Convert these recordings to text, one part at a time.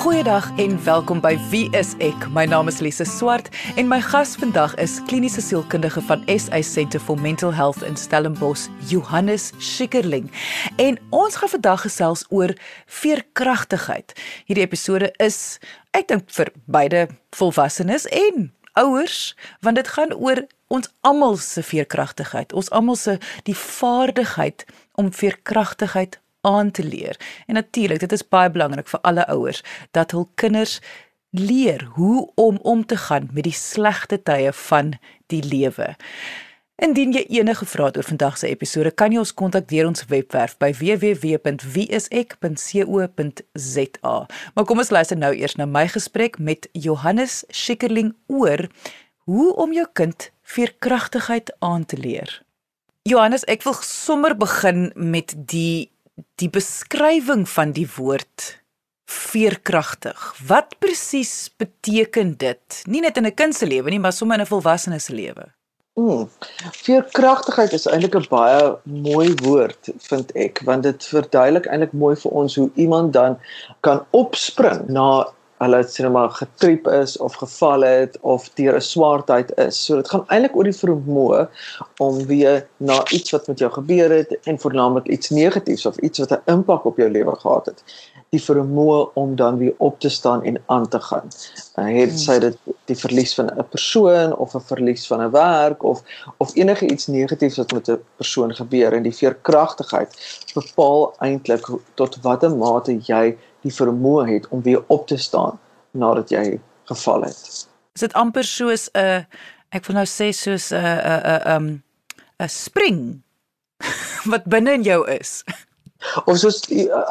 Goeiedag en welkom by Wie is ek? My naam is Lise Swart en my gas vandag is kliniese sielkundige van SA Centre for Mental Health in Stellenbosch, Johannes Schikkerling. En ons gaan vandag gesels oor veerkragtigheid. Hierdie episode is ek dink vir beide volwassenes en ouers want dit gaan oor ons almal se veerkragtigheid. Ons almal se die vaardigheid om veerkragtigheid aan te leer. En natuurlik, dit is baie belangrik vir alle ouers dat hul kinders leer hoe om om te gaan met die slegte tye van die lewe. Indien jy enige vrae het oor vandag se episode, kan jy ons kontak deur ons webwerf by www.wieisek.co.za. Maar kom ons luister nou eers na my gesprek met Johannes Schikkerling oor hoe om jou kind veerkragtigheid aan te leer. Johannes, ek wil sommer begin met die die beskrywing van die woord veerkragtig. Wat presies beteken dit? Nie net in 'n kind se lewe nie, maar sommer in 'n volwassene se lewe. Mm. Veerkragtigheid is eintlik 'n baie mooi woord vind ek, want dit verduidelik eintlik mooi vir ons hoe iemand dan kan opspring na hulle sê net maar getrip is of geval het of deur 'n swaar tyd is. So dit gaan eintlik oor die vermoë om weer na iets wat met jou gebeur het en voornamlik iets negatiefs of iets wat 'n impak op jou lewe gehad het, die vermoë om dan weer op te staan en aan te gaan. Uh, het sy dit die verlies van 'n persoon of 'n verlies van 'n werk of of enige iets negatiefs wat met 'n persoon gebeur en die veerkragtigheid bepaal eintlik tot watter mate jy die vermoë het om weer op te staan nadat jy geval het. Is dit amper soos 'n uh, ek wil nou sê soos 'n 'n 'n um 'n spring wat binne in jou is? Of soos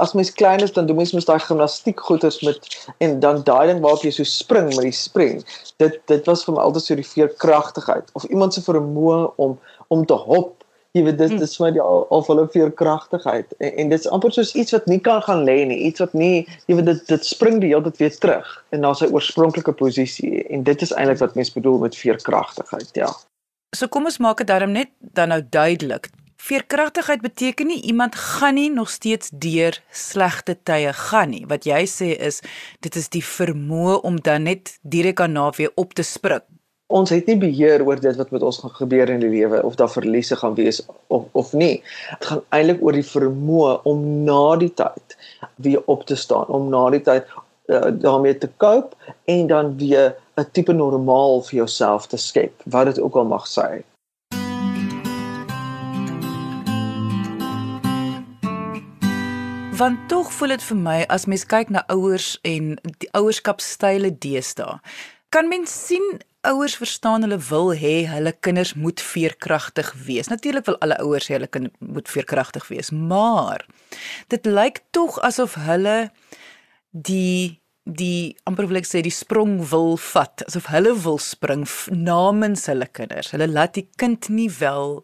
as mens klein is dan doen mens mos daai gimnastiek goeters met en dan daai ding waarop jy so spring met die spring. Dit dit was vir my altyd so die veerkragtigheid of iemand se vermoë om om te hop jy weet dit hm. is vir die al hulle veerkragtigheid en, en dit is amper soos iets wat nie kan gaan lê nie iets wat nie jy weet dit dit spring die hele tyd weer terug in na sy oorspronklike posisie. En dit is eintlik wat mens bedoel met veerkragtigheid ja. So kom ons maak dit daarom net dan nou duidelik. Veerkragtigheid beteken nie iemand gaan nie nog steeds deur slegte tye gaan nie. Wat jy sê is dit is die vermoë om dan net direk daarna weer op te spring ons het nie beheer oor dit wat met ons gaan gebeur in die lewe of daar verliese gaan wees of of nie. Dit gaan eintlik oor die vermoë om na die tyd weer op te staan, om na die tyd uh, daarmee te cope en dan weer 'n tipe normaal vir jouself te skep, wat dit ook al mag sê. Want tog voel dit vir my as mens kyk na ouers en die ouerskapstyle deesdae, kan mens sien ouers verstaan hulle wil hê hulle kinders moet veerkragtig wees. Natuurlik wil alle ouers hê hulle kind moet veerkragtig wees, maar dit lyk tog asof hulle die die amper wil ek sê die sprong wil vat, asof hulle wil spring namens hulle kinders. Hulle laat die kind nie wel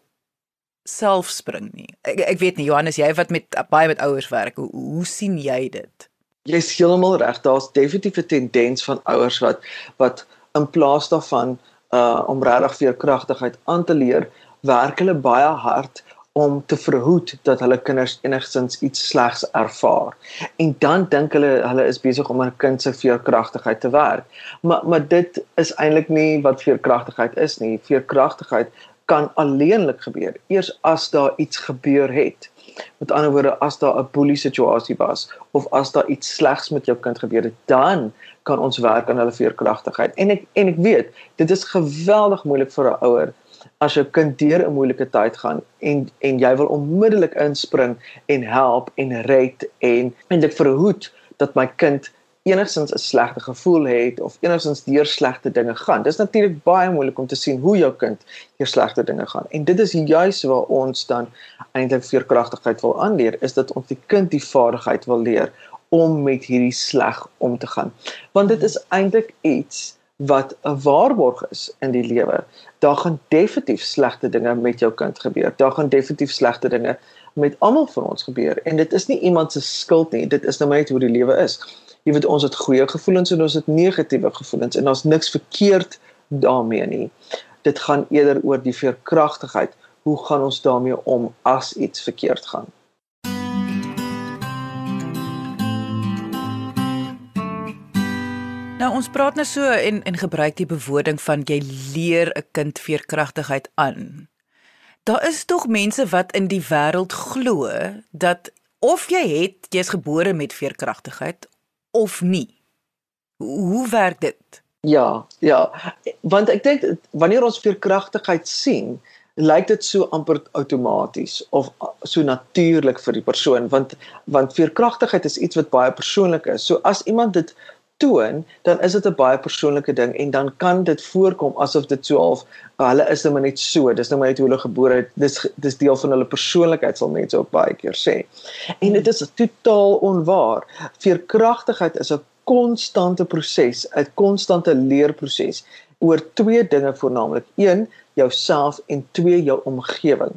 self spring nie. Ek ek weet nie Johannes, jy wat met baie met ouers werk, hoe, hoe sien jy dit? Jy's heeltemal reg. Daar's definitief 'n tendens van ouers wat wat in plaas daarvan uh om regtig veerkragtigheid aan te leer, werk hulle baie hard om te verhoed dat hulle kinders enigstens iets slegs ervaar. En dan dink hulle hulle is besig om 'n kind se veerkragtigheid te werk. Maar maar dit is eintlik nie wat veerkragtigheid is nie. Veerkragtigheid kan alleenlik gebeur eers as daar iets gebeur het. Met ander woorde, as daar 'n boelie situasie was of as daar iets slegs met jou kind gebeur het, dan kan ons werk aan hulle veerkragtigheid. En ek en ek weet, dit is geweldig moeilik vir 'n ouer as jou kind deur 'n moeilike tyd gaan en en jy wil onmiddellik inspring en help en red en dit verhoed dat my kind enigstens 'n slegte gevoel het of enigstens deur slegte dinge gaan. Dis natuurlik baie moeilik om te sien hoe jou kind deur slegte dinge gaan. En dit is juis waar ons dan eintlik veerkragtigheid wil aanleer, is dat ons die kind die vaardigheid wil leer om met hierdie sleg om te gaan. Want dit is eintlik iets wat 'n waarborg is in die lewe. Daar gaan definitief slegte dinge met jou kind gebeur. Daar gaan definitief slegte dinge met almal van ons gebeur en dit is nie iemand se skuld nie. Dit is nou net hoe die lewe is. Jy weet ons het goeie gevoelens en ons het negatiewe gevoelens en daar's niks verkeerd daarmee nie. Dit gaan eerder oor die veerkragtigheid. Hoe gaan ons daarmee om as iets verkeerd gaan? Nou ons praat nou so en en gebruik die bewoording van jy leer 'n kind veerkragtigheid aan. Daar is tog mense wat in die wêreld glo dat of jy het jy's gebore met veerkragtigheid of nie. Hoe werk dit? Ja, ja. Want ek dink wanneer ons veerkragtigheid sien, lyk dit so amper outomaties of so natuurlik vir die persoon want want veerkragtigheid is iets wat baie persoonlik is. So as iemand dit toon, dan is dit 'n baie persoonlike ding en dan kan dit voorkom asof dit so half hulle is nou net so, dis nou maar net hoe hulle gebore het. Dis dis deel van hulle persoonlikheid sal mense ook baie keer sê. En dit is totaal onwaar. Veerkragtigheid is 'n konstante proses, 'n konstante leerproses oor twee dinge voornamlik. Een, jouself en twee, jou omgewing.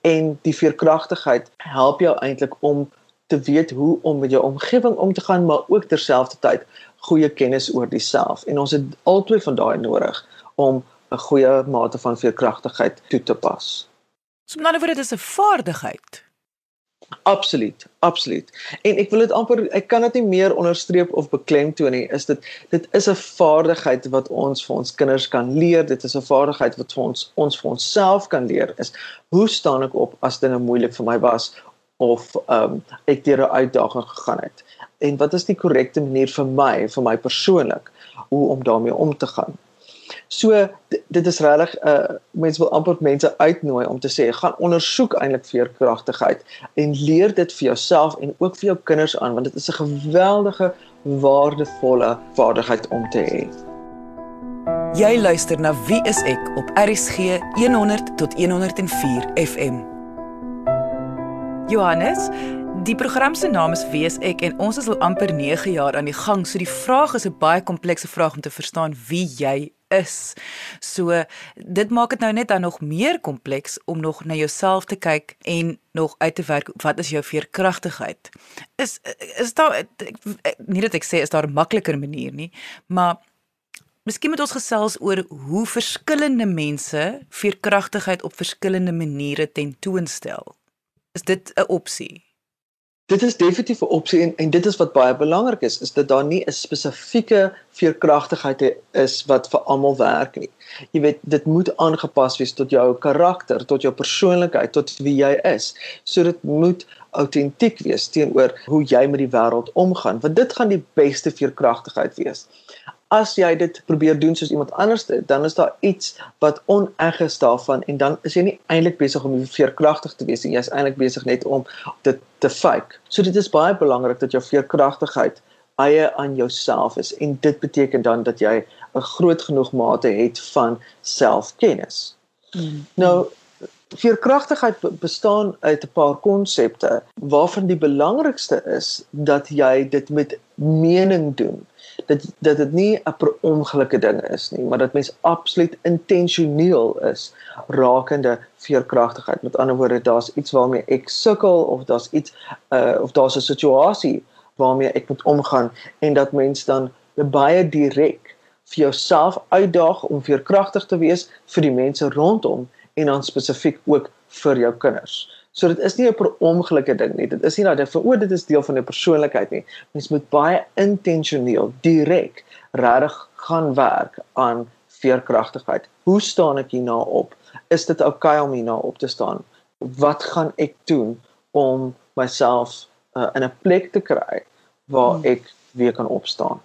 En die veerkragtigheid help jou eintlik om te weet hoe om met jou omgewing om te gaan, maar ook terselfdertyd goeie kennis oor jouself. En ons het albei van daai nodig om 'n goeie mate van veerkragtigheid toe te pas. So met ander woorde, dit is 'n vaardigheid. Absoluut, absoluut. En ek wil dit amper ek kan dit nie meer onderstreep of beklemtoon nie. Is dit dit is 'n vaardigheid wat ons vir ons kinders kan leer. Dit is 'n vaardigheid wat vir ons ons vir onsself kan leer. Is hoe staan ek op as dinge moeilik vir my was of ehm um, ek deur 'n uitdaging gegaan het? En wat is die korrekte manier vir my, vir my persoonlik, hoe om daarmee om te gaan? So dit is regtig 'n uh, mense wil amper mense uitnooi om te sê gaan ondersoek eintlik veerkragtigheid en leer dit vir jouself en ook vir jou kinders aan want dit is 'n geweldige waardevolle vaardigheid om te hê. Jy luister na Wie is ek op RSG 100 tot 104 FM. Johannes, die program se naam is Wie is ek en ons is al amper 9 jaar aan die gang, so die vraag is 'n baie komplekse vraag om te verstaan wie jy is. So dit maak dit nou net dan nog meer kompleks om nog na jouself te kyk en nog uit te werk wat is jou veerkragtigheid. Is is daar nie dat ek sê is daar 'n makliker manier nie, maar Miskien moet ons gesels oor hoe verskillende mense veerkragtigheid op verskillende maniere tentoonstel. Is dit 'n opsie? Dit is definitief 'n opsie en en dit is wat baie belangrik is, is dat daar nie 'n spesifieke veerkragtigheid is wat vir almal werk nie. Jy weet, dit moet aangepas wees tot jou karakter, tot jou persoonlikheid, tot wie jy is. So dit moet autentiek wees teenoor hoe jy met die wêreld omgaan, want dit gaan die beste veerkragtigheid wees as jy dit probeer doen soos iemand anders dit, dan is daar iets wat oneg is daarvan en dan is jy nie eintlik besig om veerkragtig te wees nie. Jy is eintlik besig net om dit te fake. So dit is baie belangrik dat jou veerkragtigheid eie aan jouself is en dit beteken dan dat jy 'n groot genoeg mate het van selfkennis. Hmm. Nou veerkragtigheid bestaan uit 'n paar konsepte waarvan die belangrikste is dat jy dit met mening doen dat dat dit nie 'n per ongelukke ding is nie, maar dat mens absoluut intentioneel is rakende veerkragtigheid. Met ander woorde, daar's iets waarmee ek sukkel of daar's iets uh of daar's 'n situasie waarmee ek moet omgaan en dat mens dan baie direk vir jouself uitdaag om veerkragtig te wees vir die mense rondom en dan spesifiek ook vir jou kinders. So dit is nie 'n ongelukkige ding nie. Dit is nie dat dit vir o dit is deel van jou persoonlikheid nie. Mens moet baie intentioneel, direk regtig gaan werk aan veerkragtigheid. Hoe staan ek hierna op? Is dit oukei okay om hierna op te staan? Wat gaan ek doen om myself uh, in 'n plek te kry waar hmm. ek weer kan opstaan?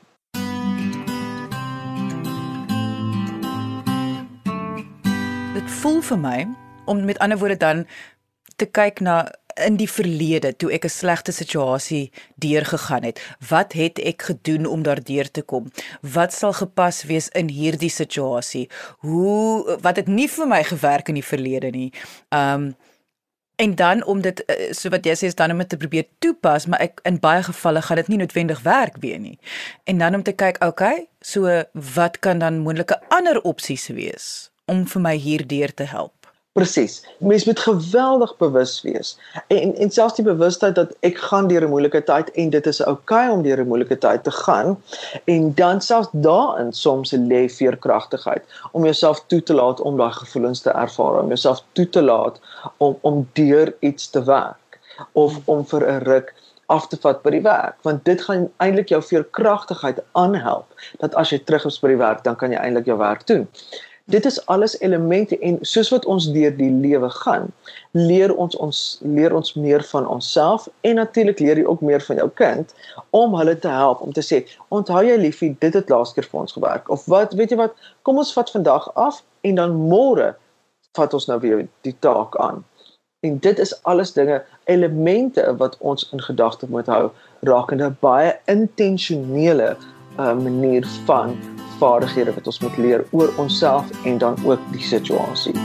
Dit voel vir my om met ander woorde dan te kyk na in die verlede toe ek 'n slegte situasie deurgegaan het. Wat het ek gedoen om daardeur te kom? Wat sal gepas wees in hierdie situasie? Hoe wat het nie vir my gewerk in die verlede nie. Um en dan om dit eh, so wat jy sê is dan om dit te probeer toepas, maar ek in baie gevalle gaan dit nie noodwendig werk weer nie. En dan om te kyk, okay, so wat kan dan moontlike ander opsies wees om vir my hierdeur te help? Presies. Mens moet geweldig bewus wees. En en selfs die bewustheid dat ek gaan deur 'n moeilike tyd en dit is oukei okay om deur 'n moeilike tyd te gaan en dan selfs daarin soms lê veerkragtigheid om jouself toe te laat om daai gevoelens te ervaar, om jouself toe te laat om om deur iets te werk of om vir 'n ruk af te vat by die werk want dit gaan eintlik jou veerkragtigheid aanhelp dat as jy terug is by die werk dan kan jy eintlik jou werk doen. Dit is alles elemente en soos wat ons deur die lewe gaan, leer ons ons leer ons meer van onsself en natuurlik leer jy ook meer van jou kind om hulle te help om te sê, "Onthou jy liefie, dit het laas keer vir ons gewerk." Of wat, weet jy wat, kom ons vat vandag af en dan môre vat ons nou weer die taak aan. En dit is alles dinge, elemente wat ons in gedagte moet hou rakende baie intentionele uh, manier van vaardighede wat ons moet leer oor onsself en dan ook die situasie.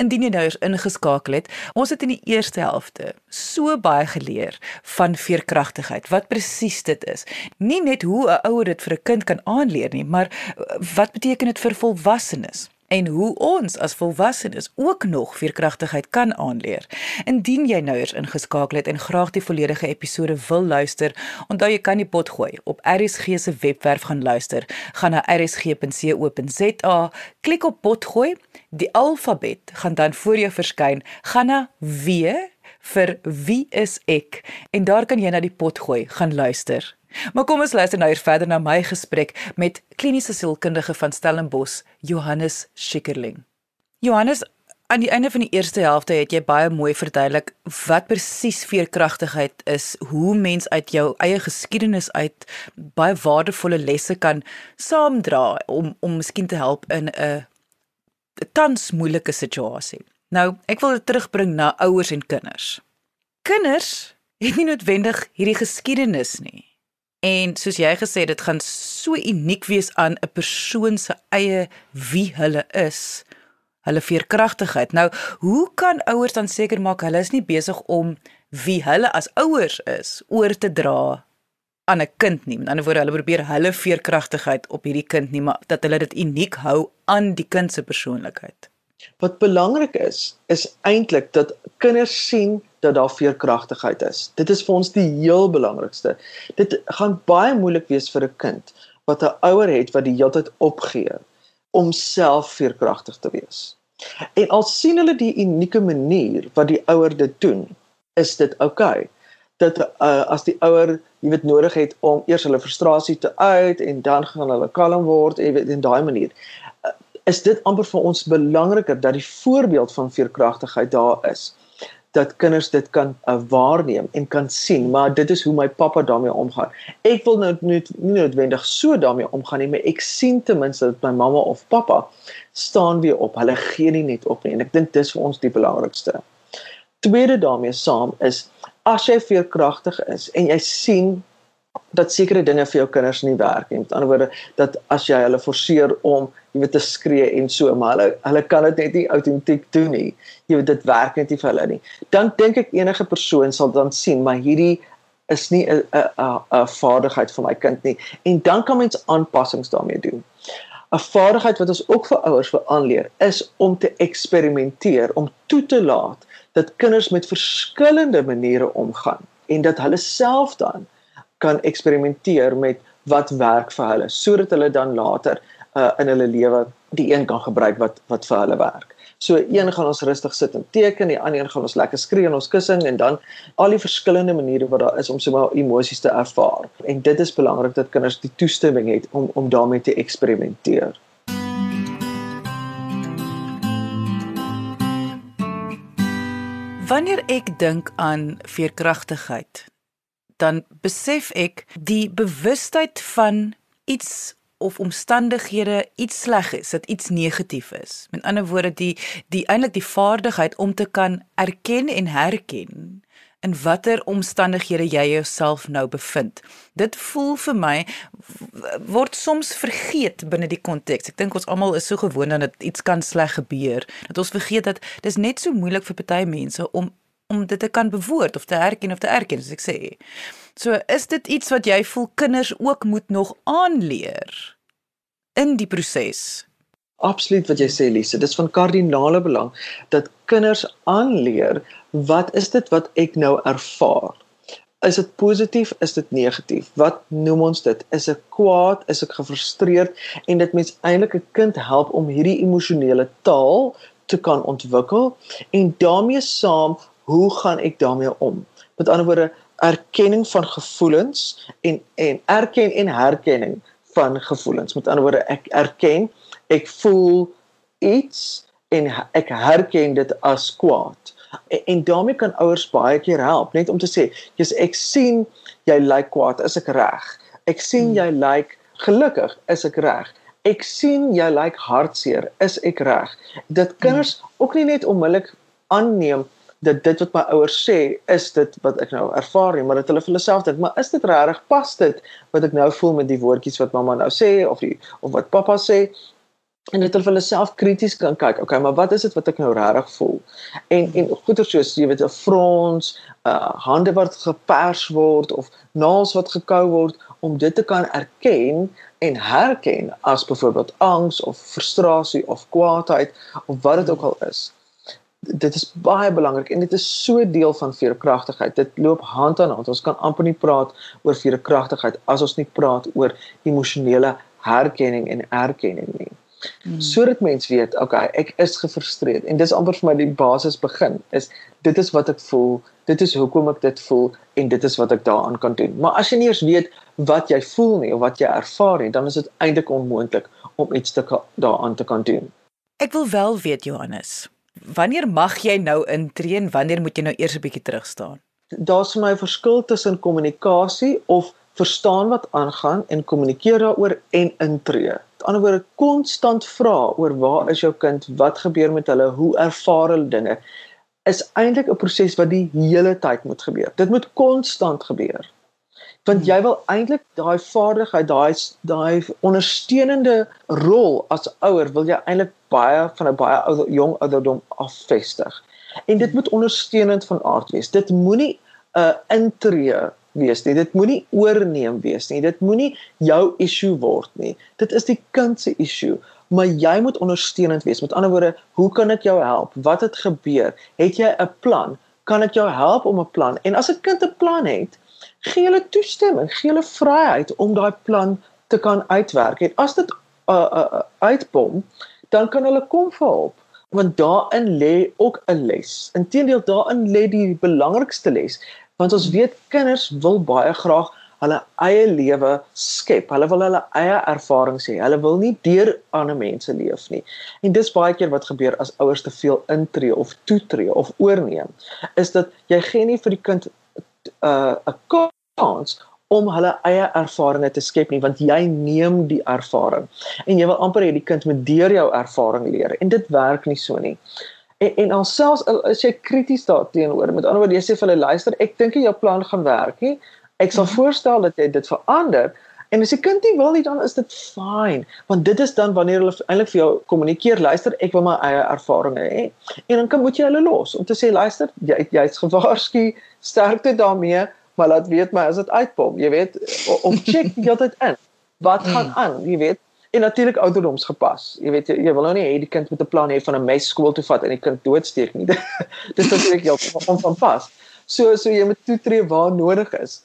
Indien jy nou eens ingeskakel het, ons het in die eerste helfte so baie geleer van veerkragtigheid, wat presies dit is. Nie net hoe 'n ouer dit vir 'n kind kan aanleer nie, maar wat beteken dit vir volwassenes? En hoe ons as volwassenes ook nog veerkragtigheid kan aanleer. Indien jy nou eers ingeskakel het en graag die volledige episode wil luister, onthou jy kan die pot gooi op RSG se webwerf gaan luister. Gaan na rsg.co.za, klik op pot gooi, die alfabet gaan dan voor jou verskyn. Gaan na W vir wie is ek en daar kan jy na die pot gooi gaan luister. Maar kom ons luister nou hier verder na my gesprek met kliniese sielkundige van Stellenbosch, Johannes Schikkerling. Johannes, aan die einde van die eerste helfte het jy baie mooi verduidelik wat presies veerkragtigheid is, hoe mens uit jou eie geskiedenis uit baie waardevolle lesse kan saamdra om om miskien te help in 'n tans moeilike situasie. Nou, ek wil dit terugbring na ouers en kinders. Kinders het nie noodwendig hierdie geskiedenis nie. En soos jy gesê dit gaan so uniek wees aan 'n persoon se eie wie hulle is, hulle veerkragtigheid. Nou, hoe kan ouers dan seker maak hulle is nie besig om wie hulle as ouers is oor te dra aan 'n kind nie. Met ander woorde, hulle probeer hulle veerkragtigheid op hierdie kind nie, maar dat hulle dit uniek hou aan die kind se persoonlikheid. Wat belangrik is, is eintlik dat kinders sien dat daar veerkragtigheid is. Dit is vir ons die heel belangrikste. Dit gaan baie moeilik wees vir 'n kind wat 'n ouer het wat die hele tyd opgee om self veerkragtig te wees. En al sien hulle die unieke manier wat die ouer dit doen, is dit oukei. Okay. Dat uh, as die ouer, jy weet, nodig het om eers hulle frustrasie te uit en dan gaan hulle kalm word, jy weet, in daai manier. Uh, is dit amper vir ons belangriker dat die voorbeeld van veerkragtigheid daar is dat kinders dit kan uh, waarneem en kan sien, maar dit is hoe my pappa daarmee omgaan. Ek wil nou nie, nie noodwendig so daarmee omgaan nie, maar ek sien ten minste dat my mamma of pappa staan weer op. Hulle gee nie net op nie en ek dink dis vir ons die belangrikste. Tweede daarmee saam is as jy veerkragtig is en jy sien dat sekere dinge vir jou kinders nie werk nie. Met ander woorde dat as jy hulle forceer om jy weet te skree en so, maar hulle hulle kan dit net nie autentiek doen nie. Jy weet dit werk net nie vir hulle nie. Dan dink ek enige persoon sal dan sien maar hierdie is nie 'n 'n 'n vaardigheid vir my kind nie. En dan kan mens aanpassings daarmee doen. 'n Vaardigheid wat ons ook vir ouers wil aanleer is om te eksperimenteer, om toe te laat dat kinders met verskillende maniere omgaan en dat hulle self dan kan eksperimenteer met wat werk vir hulle sodat hulle dan later uh, in hulle lewe die een kan gebruik wat wat vir hulle werk. So een gaan ons rustig sit en teken, die ander gaan ons lekker skree in ons kussing en dan al die verskillende maniere wat daar is om sommer emosies te ervaar. En dit is belangrik dat kinders die toestemming het om om daarmee te eksperimenteer. Wanneer ek dink aan veerkragtigheid, dan besef ek die bewustheid van iets of omstandighede iets sleg is, dat iets negatief is. Met ander woorde die die eintlik die vaardigheid om te kan erken en herken in watter omstandighede jy jouself nou bevind. Dit voel vir my word soms vergeet binne die konteks. Ek dink ons almal is so gewoond aan dat iets kan sleg gebeur, dat ons vergeet dat dis net so moeilik vir party mense om om dit te kan bewoord of te herken of te erken soos ek sê. So is dit iets wat jy voel kinders ook moet nog aanleer in die proses. Absoluut wat jy sê Lise, dis van kardinale belang dat kinders aanleer wat is dit wat ek nou ervaar? Is dit positief, is dit negatief? Wat noem ons dit? Is ek kwaad, is ek gefrustreerd en dit mens eintlik 'n kind help om hierdie emosionele taal te kan ontwikkel en daarmee saam hoe gaan ek daarmee om? Met ander woorde, erkenning van gevoelens en en erken en herkenning van gevoelens. Met ander woorde, ek erken, ek voel iets en ek herken dit as kwaad. En, en daarmee kan ouers baie keer help net om te sê, "Jesus, ek sien jy lyk kwaad, is ek reg? Ek sien hmm. jy lyk gelukkig, is ek reg? Ek sien jy lyk hartseer, is ek reg?" Dit kinders hmm. ook nie net onmiddellik aanneem dat dit wat my ouers sê is dit wat ek nou ervaar nie, maar dat hulle vir hulle self dink, maar is dit regtig pas dit wat ek nou voel met die woordjies wat mamma nou sê of die of wat pappa sê? En dit hulle vir hulle self krities kan kyk. Okay, maar wat is dit wat ek nou regtig voel? En en goeie soos jy weet 'n frons, uh hande wat gepers word of naels wat gekou word om dit te kan erken en herken as byvoorbeeld angs of frustrasie of kwaadheid of wat dit ook al is dit is baie belangrik en dit is so deel van veerkragtigheid. Dit loop hand aan hand. Ons kan amper nie praat oor veerkragtigheid as ons nie praat oor emosionele herkenning en erkenning nie. Hmm. Sodat mens weet, okay, ek is gefrustreerd en dis amper vir my die basis begin is dit is wat ek voel, dit is hoekom ek dit voel en dit is wat ek daaraan kan doen. Maar as jy nie eens weet wat jy voel nie of wat jy ervaar nie, dan is dit eintlik onmoontlik om iets te daaraan te kan doen. Ek wil wel weet Johannes, Wanneer mag jy nou intree en wanneer moet jy nou eers 'n bietjie terug staan? Daar's vir my 'n verskil tussen kommunikasie of verstaan wat aangaan en kommunikeer daaroor en intree. Met ander woorde, konstant vra oor waar is jou kind, wat gebeur met hulle, hoe ervaar hulle dinge, is eintlik 'n proses wat die hele tyd moet gebeur. Dit moet konstant gebeur want jy wil eintlik daai vaardigheid, daai daai ondersteunende rol as ouer wil jy eintlik baie van 'n baie ou jong ouderdom afvestig. En dit moet ondersteunend van aard wees. Dit moenie 'n uh, intree wees nie. Dit moenie oorneem wees nie. Dit moenie jou issue word nie. Dit is die kind se issue maar jy moet ondersteunend wees. Met ander woorde, hoe kan ek jou help? Wat het gebeur? Het jy 'n plan? Kan ek jou help om 'n plan? En as 'n kind 'n plan het, gee hulle toestemming, gee hulle vryheid om daai plan te kan uitwerk. En as dit uh, uh, uh, uitbom, dan kan hulle kom vir hulp want daarin lê ook 'n les. Inteendeel daarin lê die belangrikste les want ons weet kinders wil baie graag hulle eie lewe skep. Hulle wil hulle eie ervarings hê. Hulle wil nie deur ander mense leef nie. En dis baie keer wat gebeur as ouers te veel intree of toetree of oorneem, is dat jy gee nie vir die kind 'n uh, kans om hulle eie ervarings te skep nie want jy neem die ervaring en jy wil amper hê die kind moet deur jou ervaring leer en dit werk nie so nie. En en alselfs as jy krities daarteenoor met ander woorde jy sê vir hulle luister ek dink jou plan gaan werk nie. Ek sal mhm. voorstel dat jy dit verander en as die kind nie wil nie dan is dit fyn want dit is dan wanneer hulle eintlik vir jou kommunikeer luister ek wil my eie ervarings hê en dan kan moet jy hulle los om te sê luister jy jy's gewaarsku sterkte daarmee maar laat weet my as dit uitpom, jy weet, om check die hele tyd in. Wat gaan mm. aan, jy weet? En natuurlik ouderdoms gepas. Jy weet jy, jy wil nou nie hê die kind moet 'n plan hê van 'n mes skool toe vat en die kind doodsteek nie. Dis natuurlik jou onvanpas. So so jy moet toetree waar nodig is.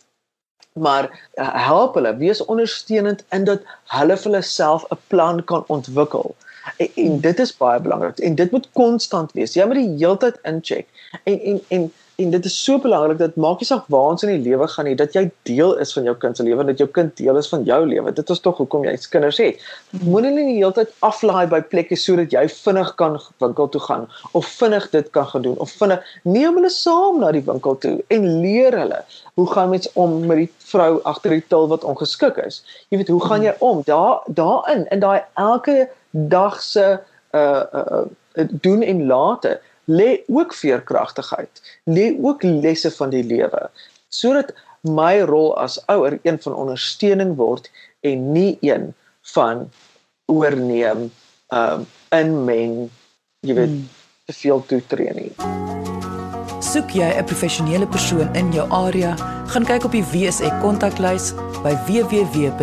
Maar uh, help hulle, wees ondersteunend in dat hulle vir hulle self 'n plan kan ontwikkel. En, en dit is baie belangrik en dit moet konstant wees. Jy moet die hele tyd incheck. En en en en dit is so belangrik dat maak nie saak waar ons in die lewe gaan nie dat jy deel is van jou kind se lewe dat jou kind deel is van jou lewe. Dit is tog hoekom jy kinders het. Moenie nie die hele tyd aflaai by plekke sodat jy vinnig kan winkel toe gaan of vinnig dit kan gedoen of vinnig neem hulle saam na die winkel toe en leer hulle hoe gaan mens om met die vrou agter die til wat ongeskik is. Jy weet hoe gaan jy om? Daar daarin in daai elke dag se uh, uh, uh doen en late lê ook veerkragtigheid, lê ook lesse van die lewe sodat my rol as ouer een van ondersteuning word en nie een van oorneem um inmeng jy weet hmm. te veel toetree nie. Soek jy 'n professionele persoon in jou area, gaan kyk op die WSE kontaklys by www.wse.co.za.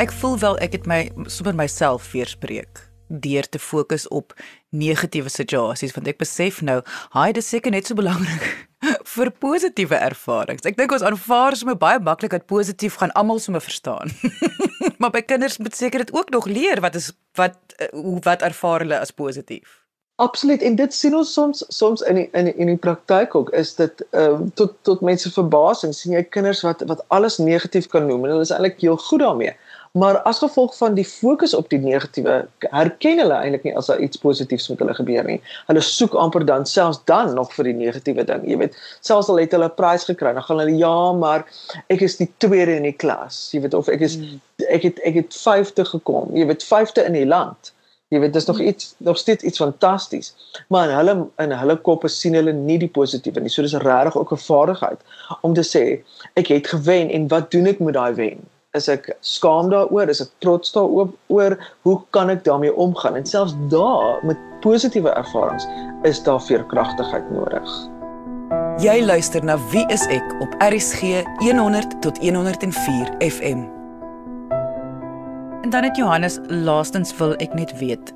Ek voel wel ek het my sommer myself weerspreek deur te fokus op negatiewe situasies want ek besef nou, haai dis seker net so belangrik vir positiewe ervarings. Ek dink ons aanvaar sommer baie maklik dat positief gaan almal sommer verstaan. maar by kinders moet seker dit ook nog leer wat is wat eh, hoe wat ervaar hulle as positief. Absoluut en dit sien ons soms soms in die, in die, in die praktyk ook is dit ehm um, tot tot mense verbasing sien jy kinders wat wat alles negatief kan noem en hulle is eintlik heel goed daarmee. Maar as gevolg van die fokus op die negatiewe, herken hulle eintlik nie as daar iets positiefs met hulle gebeur nie. Hulle soek amper dan selfs dan nog vir die negatiewe ding. Jy weet, selfs al het hulle 'n prys gekry, dan gaan hulle ja, maar ek is die tweede in die klas. Jy weet of ek is hmm. ek het ek het 5de gekom. Jy weet 5de in die land. Jy weet dis nog hmm. iets nog steeds iets fantasties. Maar in hulle in hulle koppe sien hulle nie die positiewe nie. So dis regtig ook 'n vaardigheid om te sê ek het gewen en wat doen ek met daai wen? Is ek skaam daaroor, is ek trots daaroor, hoe kan ek daarmee omgaan? En selfs daar met positiewe ervarings is daar veerkragtigheid nodig. Jy luister na Wie is ek op RCG 100 tot 104 FM. En dan het Johannes laastens wil ek net weet.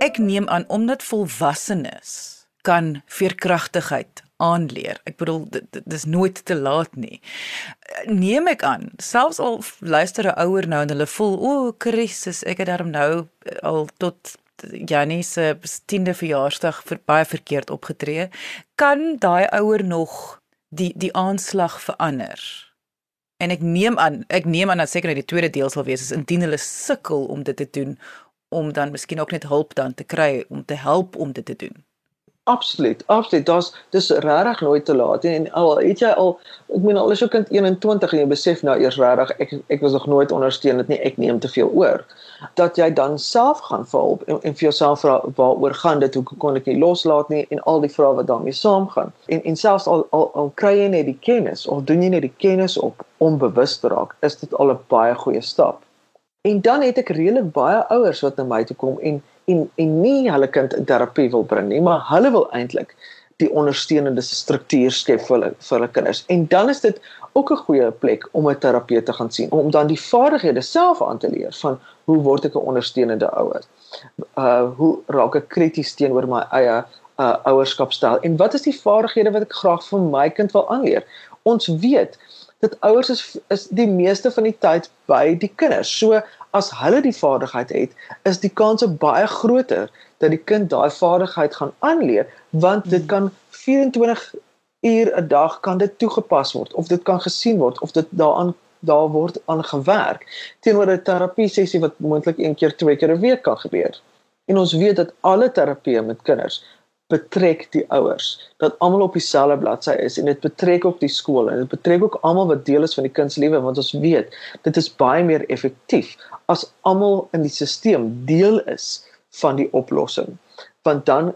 Ek neem aan omdat volwassenes kan veerkragtigheid aanleer. Ek bedoel dis nooit te laat nie. Neem ek aan, selfs al luister 'n ouer nou en hulle voel o, oh, krisis, ek het daarom nou al tot Janie se 10de verjaarsdag vir baie verkeerd opgetree, kan daai ouer nog die die aanslag verander. En ek neem aan, ek neem aan dat seker net die tweede deel sal wees is indien hulle sukkel om dit te doen om dan miskien ook net hulp dan te kry om te help om dit te doen. Absoluut, absoluut. Daar's dis regtig nooit te laat nie. En al het jy al ek meen al is jou kind 21 en jy besef nou eers regtig ek ek was nog nooit ondersteun dit nie. Ek neem te veel oor. Dat jy dan self gaan val en, en vir jouself vra waaroor gaan dit? Hoe kon ek nie loslaat nie en al die vrae wat daarmee saamgaan. En en selfs al al, al kry jy net die kennis of doen jy net die kennis op om bewus te raak, is dit al 'n baie goeie stap. En dan het ek redelik baie ouers wat na my toe kom en en en nie hulle kind in terapie wil bring nie, maar hulle wil eintlik die ondersteunende struktuur skep vir hulle vir hulle kinders. En dan is dit ook 'n goeie plek om 'n terapeut te gaan sien om dan die vaardighede self aan te leer van hoe word ek 'n ondersteunende ouer? Uh hoe raak ek krities teenoor my eie uh ouerskapstyl en wat is die vaardighede wat ek graag vir my kind wil aanleer? Ons weet dat ouers is is die meeste van die tyd by die kinders. So as hulle die vaardigheid het, is die kans baie groter dat die kind daai vaardigheid gaan aanleer want dit kan 24 uur 'n dag kan dit toegepas word of dit kan gesien word of dit daaraan daar word aan gewerk teenoor 'n terapie sessie wat moontlik een keer twee keer 'n week kan gebeur. En ons weet dat alle terapie met kinders betrek die ouers dat almal op dieselfde bladsy is en dit betrek ook die skool en dit betrek ook almal wat deel is van die kind se lewe want ons weet dit is baie meer effektief as almal in die stelsel deel is van die oplossing want dan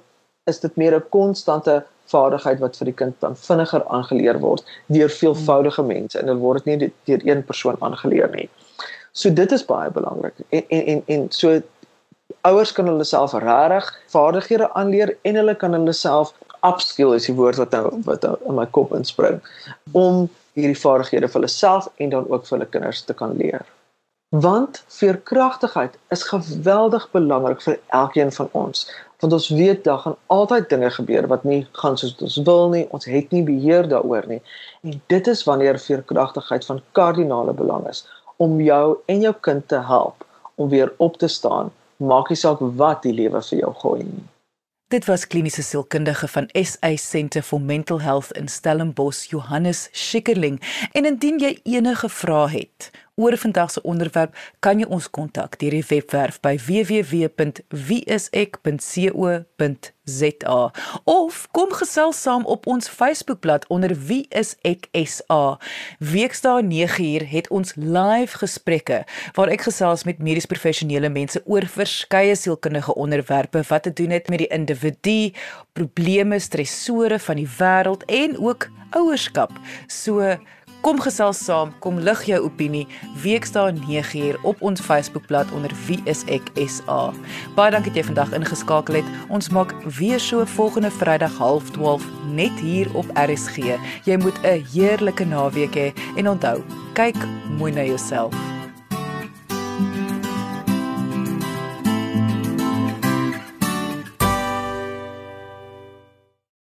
is dit meer 'n konstante vaardigheid wat vir die kind dan vinniger aangeleer word deur veelvoudige mense en dit word nie deur een persoon aangeleer nie. So dit is baie belangrik. En en en, en so ouers kan hulle self regtig vaardighede aanleer en hulle kan hulle self upskill is die woord wat nou wat nou in my kop inspring om hierdie vaardighede vir hulle self en dan ook vir hulle kinders te kan leer. Want veerkragtigheid is geweldig belangrik vir elkeen van ons want ons weet daar gaan altyd dinge gebeur wat nie gaan soos ons wil nie ons het nie beheer daaroor nie en dit is wanneer veerkragtigheid van kardinale belang is om jou en jou kind te help om weer op te staan maak nie saak wat die lewe vir jou gooi nie. Dit was kliniese sielkundige van SA Centre for Mental Health in Stellenbosch, Johannes Schikkerling. En indien jy enige vrae het oor vandag se onderwerp, kan jy ons kontak deur die webwerf by www.wieisek.co.za of kom gesels saam op ons Facebookblad onder Wie is ek SA. Weksdae 9uur het ons live gesprekke waar ek gesels met medies professionele mense oor verskeie sielkundige onderwerpe wat te doen het met die individu, probleme, stresore van die wêreld en ook ouerskap. So Kom gesels saam, kom lig jou opinie weksdae 9uur op ons Facebookblad onder Wie is ek SA. Baie dankie dat jy vandag ingeskakel het. Ons maak weer so volgende Vrydag 12:30 net hier op RSG. Jy moet 'n heerlike naweek hê en onthou, kyk mooi na jouself.